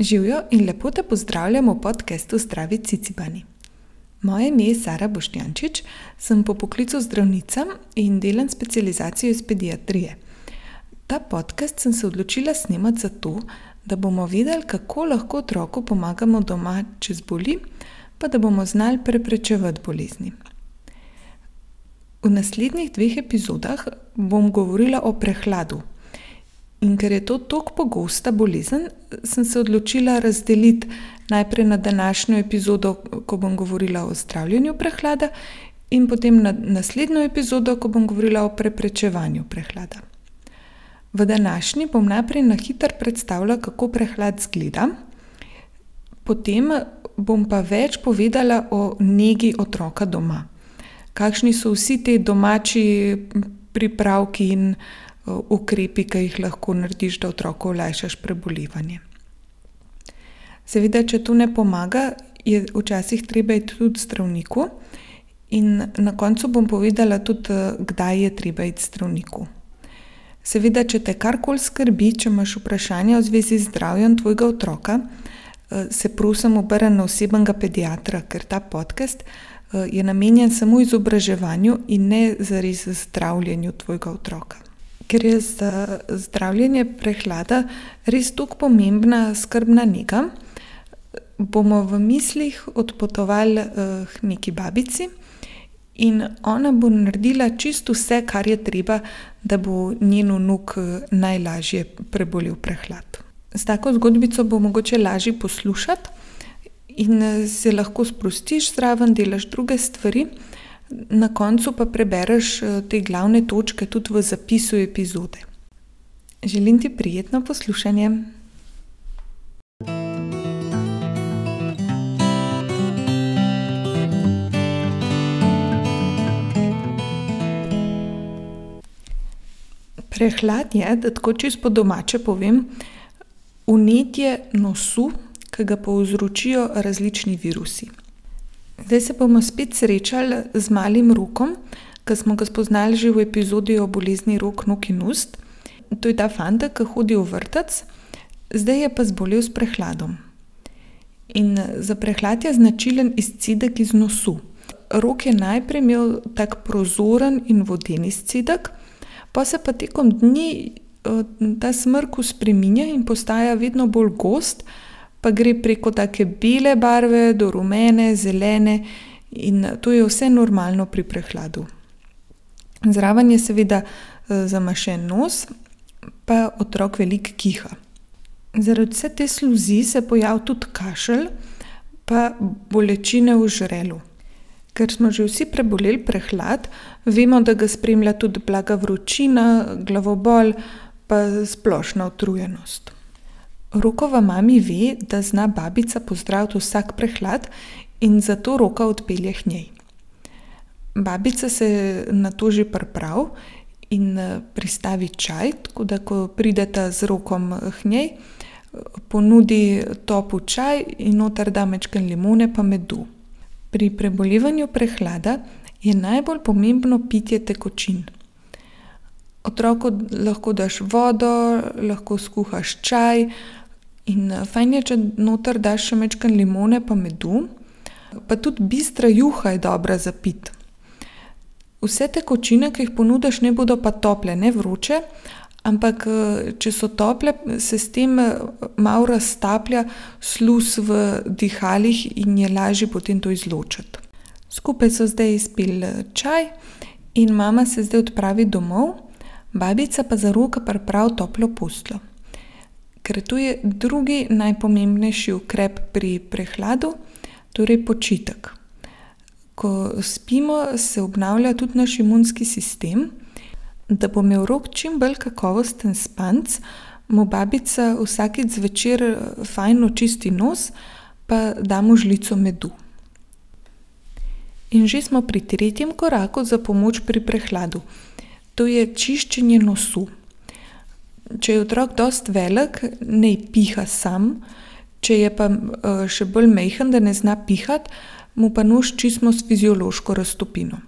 Živijo in lepo te pozdravljamo v podkastu Zdravi Cicibani. Moje ime je Sara Boštjančič, sem po poklicu zdravnica in delam specializacijo iz pediatrije. Ta podcast sem se odločila snemati zato, da bomo videli, kako lahko otroku pomagamo doma, če zboli, pa da bomo znali preprečevati bolezni. V naslednjih dveh epizodah bom govorila o prehladu. In ker je to tako pogosta bolezen, sem se odločila razdeliti najprej na današnjo epizodo, ko bom govorila o zdravljenju prehlada, in potem na naslednjo epizodo, ko bom govorila o preprečevanju prehlada. V današnji bom najprej na hitro predstavila, kako prehlad izgleda, potem bom pa več povedala o negi otroka doma. Kakšni so vsi ti domači pripravki in ukrepi, ki jih lahko narediš, da otroku olajšaš prebolevanje. Seveda, če to ne pomaga, je včasih treba iti tudi zdravniku, in na koncu bom povedala tudi, kdaj je treba iti zdravniku. Seveda, če te karkoli skrbi, če imaš vprašanja v zvezi z zdravjem tvojega otroka, se prosim obrni na osebnega pediatra, ker ta podcast je namenjen samo izobraževanju in ne zares zdravljenju tvojega otroka. Ker je za zdravljenje prehlada res tako pomembna skrbna nega, bomo v mislih odpotovali k neki babici in ona bo naredila čisto vse, kar je treba, da bo njen vnuk najlažje prebolel prehlad. S tako zgodbico bo mogoče lažje poslušati in se lahko sprostiš zraven, delaš druge stvari, na koncu pa prebereš te glavne točke tudi v zapisu epizode. Želim ti prijetno poslušanje. Prehlad je, da tako čisto po domače povem, vnetje nosu, ki ga povzročijo različni virusi. Zdaj se bomo spet srečali z malim Rokom, ki smo ga spoznali že v epizodi o bolezni rok, nog in ust. To je ta fantek, ki hodi v vrtec, zdaj je pa zbolel s prehladom. In za prehlad je značilen izcedek iz nosu. Rok je najprej imel tak prozoren in voden izcedek, pol se pa tekom dni ta smrkal spreminja in postaja vedno bolj gost, pa gre preko take bele barve do rumene, zelene, in to je vse normalno pri prehladu. Zraven je seveda zamašen nos pa otrok veliko kiha. Zaradi vse te sluzi se pojavi tudi kašelj pa bolečine v žrelu. Ker smo že vsi preboleli prehlad, vemo, da ga spremlja tudi blaga vročina, glavobol pa splošna utrujenost. Rokova mami ve, da zna babica pozdraviti vsak prehlad, in zato Roka odpelje k njej. Babica se nato že pripravi in pristavi čaj, tako da ko prideta z Rokom k njej, ponudi topel čaj in noter da majčkeno limone pa medu. Pri prebolevanju prehlada je najbolj pomembno pitje tekočin. Otroku lahko daš vodo, lahko skuhaš čaj in fajn je, če noter daš še majčkeno limone pa medu. Pa tudi bistra juha je dobra za piti. Vse tekočine, ki jih ponudiš, naj bodo pa tople, ne vroče, ampak če so tople, se s tem malo raztaplja sluz v dihalih in je lažje potem to izločiti. Skupaj so zdaj spili čaj in mama se zdaj odpravi domov, babica pa za Roka pripravi toplo posteljo. Ker to je drugi najpomembnejši ukrep pri prehladu, torej počitek. Ko spimo, se obnavlja tudi naš imunski sistem. Da bo imel Rok čim bolj kakovosten spanec, mu babica vsakič zvečer fajn očisti nos pa da mu žlico medu. In že smo pri tretjem koraku za pomoč pri prehladu. To je čiščenje nosu. Če je otrok dosti velik, naj piha sam, če je pa še bolj majhen, da ne zna pihati, mu pa nos čistimo s fiziološko raztopino.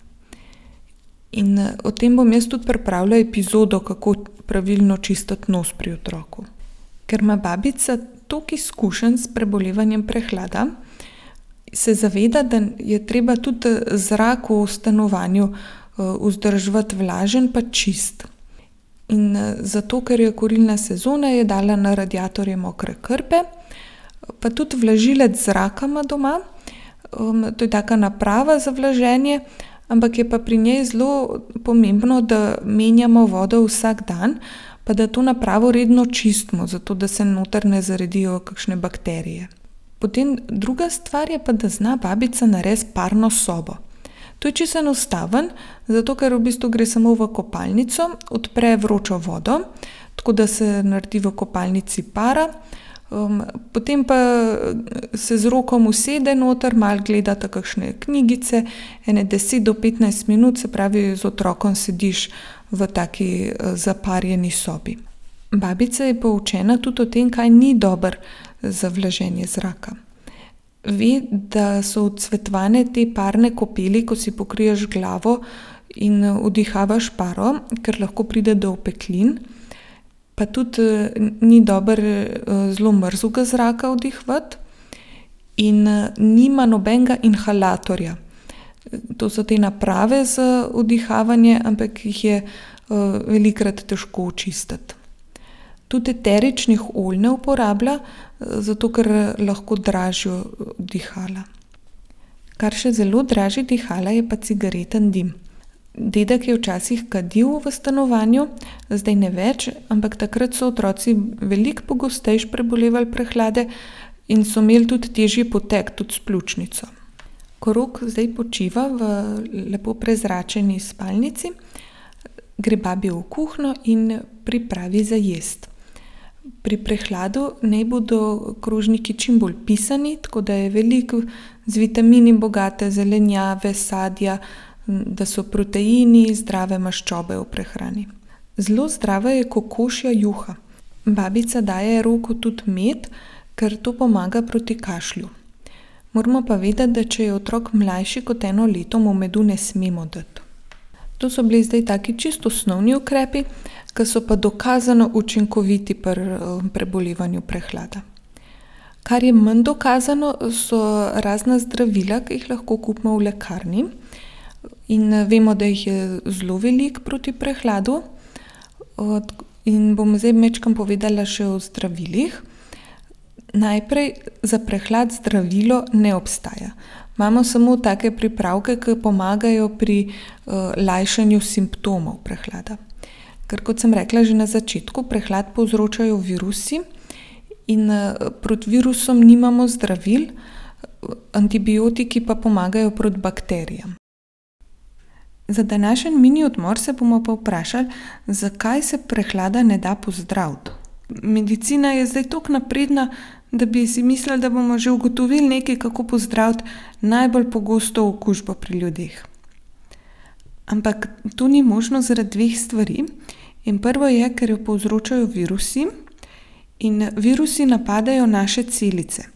In o tem bom jaz tudi pripravila epizodo, kako pravilno čistiti nos pri otroku. Ker ima babica toliko izkušenj s prebolevanjem prehlada, se zaveda, da je treba tudi zrak v stanovanju, vzdrževati vlažen pa čist. In, zato, ker je kurilna sezona, je dala na radiatorje mokre krpe, pa tudi vlažilec zraka ima doma. to je taka naprava za vlaženje, ampak je pa pri njej zelo pomembno, da menjamo vodo vsak dan pa da to napravo redno čistimo, zato da se noter ne zaredijo kakšne bakterije. Potem druga stvar je pa, da zna babica narediti parno sobo. To je čisto enostavno, zato ker v bistvu gre samo v kopalnico, odpre vročo vodo, tako da se naredi v kopalnici para, potem pa se z rokom usede noter, malo gledata kakšne knjigice, ene deset do petnajst minut, se pravi, z otrokom sediš v taki, zaparjeni sobi. Babica je poučena tudi o tem, kaj ni dobro za vlaženje zraka. Ve, da so odsvetovane te parne kopeli, ko si pokriješ glavo in, vdihavaš paro, ker lahko pride do opeklin. Pa tudi, ni dobro, zelo mrzlega zraka vdihavati. In, nima nobenega inhalatorja. To so te naprave za vdihavanje, ampak jih je, velikokrat težko očistiti. Tudi eteričnih olj ne uporablja, zato ker lahko dražijo dihala. Kar še zelo draži dihala, je pa cigaretni dim. Dedek je včasih kadil v stanovanju, zdaj ne več, ampak takrat so otroci veliko pogosteje prebolevali prehlade in so imeli tudi težji potek, tudi s pljučnico. Ko Rok zdaj počiva v lepo prezračeni spalnici, gre babi v kuhinjo in pripravi za jesti. Pri prehladu naj bodo krožniki čim bolj pisani, tako da je veliko z vitamini bogate zelenjave, sadja, da so proteini, zdrave maščobe v prehrani. Zelo zdrava je kokošja juha. Babica daje Roku tudi med, ker to pomaga proti kašlju. Moramo pa vedeti, da če je otrok mlajši kot eno leto, mu medu ne smemo dati. To so bili zdaj taki čisto osnovni ukrepi, ke so pa dokazano učinkoviti pri, prebolevanju prehlada. Kar je manj dokazano, so razna zdravila, ke jih lahko kupimo v lekarni. In, vemo, da jih je zelo veliko proti prehladu. in bom zdaj majčkeno povedala še o zdravilih. Najprej za prehlad zdravilo ne obstaja. Imamo samo take pripravke, ke pomagajo pri, lajšanju simptomov prehlada. Ker kot sem rekla že na začetku, prehlad povzročajo virusi in, proti virusom nimamo zdravil, antibiotiki pa pomagajo proti bakterijam. Za današnji mini odmor se bomo pa vprašali, zakaj se prehlada ne da pozdraviti. Medicina je zdaj toliko napredna, da bi si mislili, da bomo že ugotovili nekaj, kako pozdraviti najbolj pogosto okužbo pri ljudeh. Ampak to ni možno zaradi dveh stvari. In prvo je, ker jo povzročajo virusi in virusi napadajo naše celice.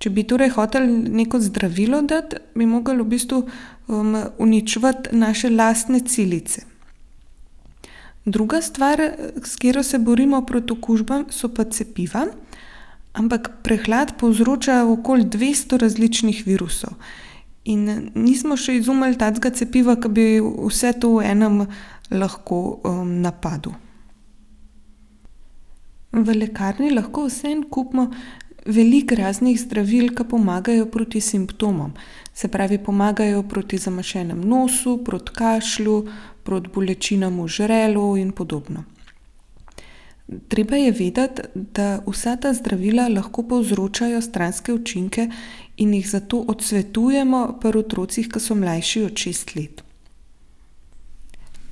Če bi torej hoteli neko zdravilo dati, bi mogli v bistvu, uničevati naše lastne celice. Druga stvar, s katero se borimo proti okužbam, so pa cepiva. Ampak prehlad povzroča okoli dvesto različnih virusov. In, nismo še izumili takega cepiva, ke bi vse to v enem lahko, napadlo. V lekarni lahko vseeno kupimo veliko raznih zdravil, ke pomagajo proti simptomom. Se pravi, pomagajo proti zamašenemu nosu, proti kašlju, proti bolečinam v žrelu in podobno. Treba je vedeti, da vsa ta zdravila lahko povzročajo stranske učinke in jih zato odsvetujemo pri otrocih, ke so mlajši od šest let.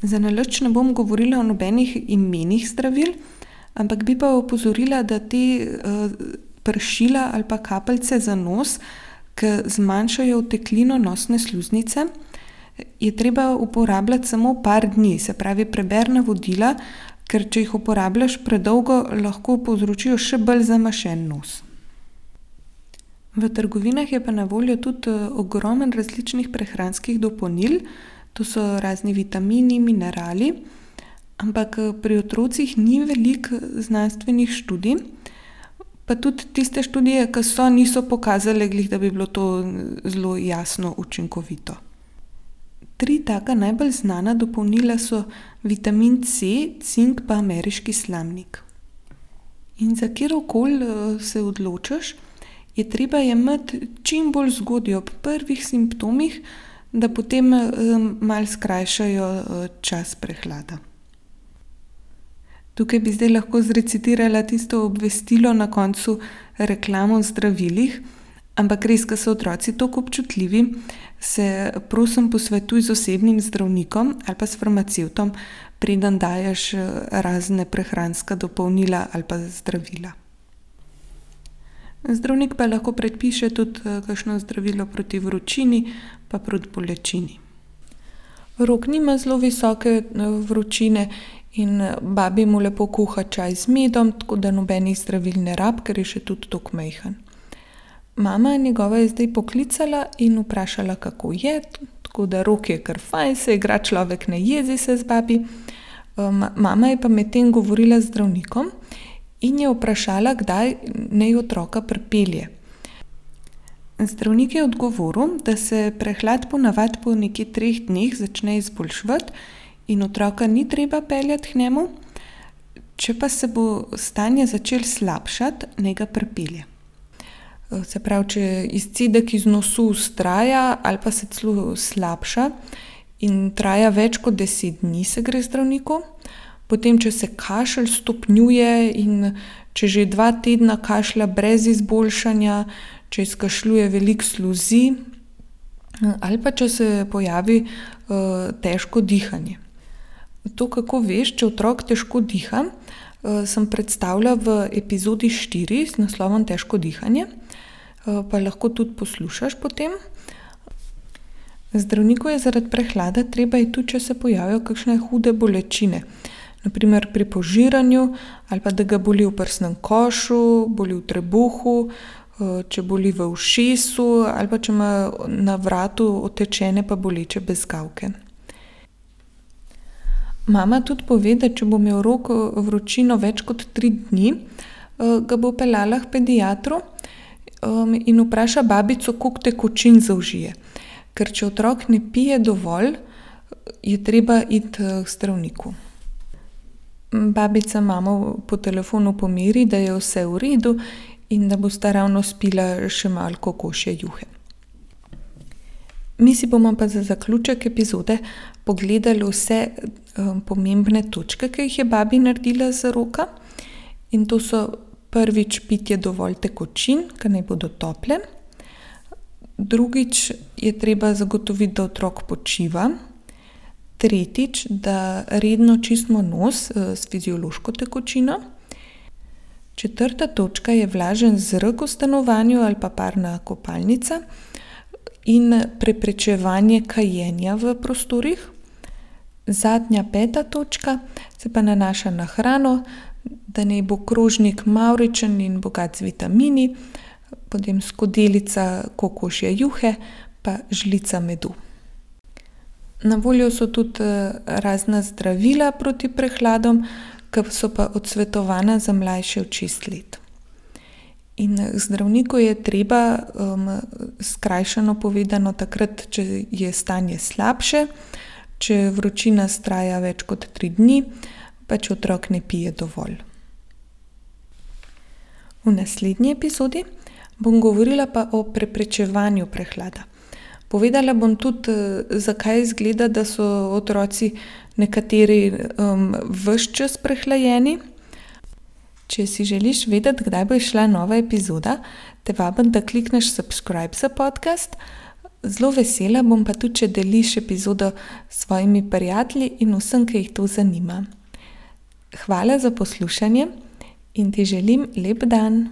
Zanalašč ne bom govorila o nobenih imenih zdravil, ampak bi pa opozorila, da te, pršila ali pa kapljice za nos, ke zmanjšajo oteklino nosne sluznice, je treba uporabljati samo par dni. Se pravi, preberi navodila, ker če jih uporabljaš predolgo, lahko povzročijo še bolj zamašen nos. V trgovinah je pa na voljo tudi, ogromno različnih prehranskih dopolnil. To so razni vitamini, minerali. Ampak, pri otrocih ni veliko znanstvenih študij. Pa tudi tiste študije, ki so, niso pokazale, glih, da bi bilo to zelo jasno učinkovito. Tri taka najbolj znana dopolnila so vitamin C, cink pa ameriški slamnik. In za katerokoli se odločiš, je treba jemati čim bolj zgodaj, ob prvih simptomih, da potem malo skrajšajo čas prehlada. Tukaj bi zdaj lahko zrecitirala tisto obvestilo na koncu reklam o zdravilih, ampak res, ke so otroci toliko občutljivi, se prosim posvetuj z osebnim zdravnikom ali pa s farmacevtom, preden daješ razna prehranska dopolnila ali pa zdravila. Zdravnik pa lahko predpiše tudi kakšno zdravilo proti vročini pa proti bolečini. Rok nima zelo visoke vročine in babi mu lepo kuha čaj z medom, tako da nobenih zdravil ne rabi, ker je še tudi tako majhen. Mama njegova je zdaj poklicala in vprašala, kako je, tako da Rok je kar fajn, se igra človek, ne jezi se z babi. mama je pa medtem govorila z zdravnikom in je vprašala, kdaj naj otroka pripelje. Zdravnik je odgovoril, da se prehlad po navadi po nekje treh dneh začne izboljševati in otroka ni treba peljati k njemu. Če pa se bo stanje začelo slabšati, naj ga pripelje. Se pravi, če izcedek iz nosu vztraja ali pa se celo slabša in traja več kot deset dni, se gre zdravniku. Potem če se kašelj stopnjuje in če že dva tedna kašlja brez izboljšanja, če izkašljuje veliko sluzi, ali pa če se pojavi, težko dihanje. To, kako veš, če otrok težko diha, sem predstavila v epizodi štiri z naslovom Težko dihanje. Pa lahko tudi poslušaš potem. Zdravniku je zaradi prehlada treba iti tudi, če se pojavijo kakšne hude bolečine. Na primer pri požiranju ali pa da ga boli v prsnem košu, boli v trebuhu, če boli v ušesu ali pa če ima na vratu otečene pa boleče bezgavke. Mama tudi pove, da če bo imel Rok vročino več kot tri dni, ga bo peljala k pediatru, in vpraša babico, koliko tekočin zaužije. Ker če otrok ne pije dovolj, je treba iti k zdravniku. Babica mamo po telefonu pomiri, da je vse v redu in da bosta ravno spila še malo kokošje juhe. Mi si bomo pa za zaključek epizode pogledali vse, pomembne točke, ke jih je babi naredila za Roka. In to so: prvič, pitje dovolj tekočin, ke naj bodo tople. Drugič je treba zagotoviti, da otrok počiva. Tretjič, da redno čistimo nos, s fiziološko tekočino. Četrta točka je vlažen zrak v stanovanju ali pa parna kopalnica. In preprečevanje kajenja v prostorih. Zadnja, peta točka se pa nanaša na hrano, da naj bo krožnik mavričen in bogat z vitamini, potem skodelica kokošje juhe pa žlica medu. Na voljo so tudi, razna zdravila proti prehladom, ke so pa odsvetovana za mlajše od šest let. In k zdravniku je treba, skrajšano povedano, takrat, če je stanje slabše, če vročina vztraja več kot tri dni pa če otrok ne pije dovolj. V naslednji epizodi bom govorila pa o preprečevanju prehlada. Povedala bom tudi, zakaj izgleda, da so otroci nekateri, ves čas prehlajeni. Če si želiš vedeti, kdaj bo izšla nova epizoda, te vabim, da klikneš subscribe za podcast. Zelo vesela bom pa tudi, če deliš epizodo s svojimi prijatelji in vsem, ke jih to zanima. Hvala za poslušanje in ti želim lep dan.